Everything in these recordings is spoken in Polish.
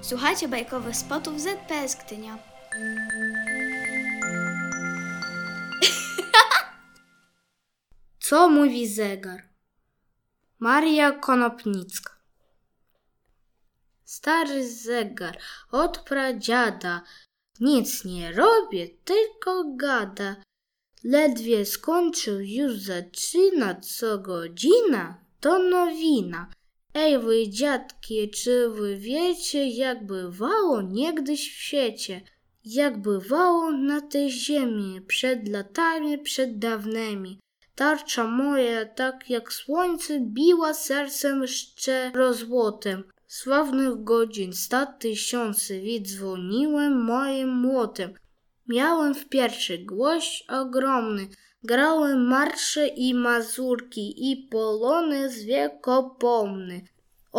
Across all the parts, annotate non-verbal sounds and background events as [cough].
Słuchajcie bajkowych spotów ZPS Gdynia. [laughs] Co mówi zegar? Maria Konopnicka Stary zegar od pradziada Nic nie robię, tylko gada Ledwie skończył, już zaczyna co godzina To nowina Ej wy dziadki, czy wy wiecie Jak bywało niegdyś w świecie Jak bywało na tej ziemi Przed latami, przed dawnymi Tarcza moja, tak jak słońce, biła sercem szczerozłotem. Sławnych godzin sta tysiące dzwoniłem moim młotem. Miałem w pierwszy głoś ogromny, grałem marsze i mazurki i polony z wiekopomny.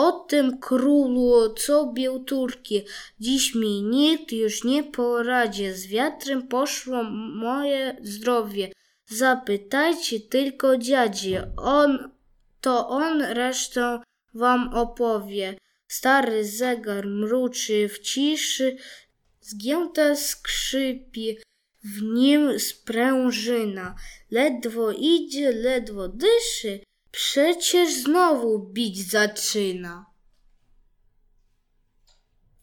O tym królu, co bił Turki, dziś mi nikt już nie poradzi, z wiatrem poszło moje zdrowie. Zapytajcie tylko dziadzi, on, to on resztę wam opowie. Stary zegar mruczy w ciszy, zgięta skrzypi, w nim sprężyna. Ledwo idzie, ledwo dyszy, przecież znowu bić zaczyna.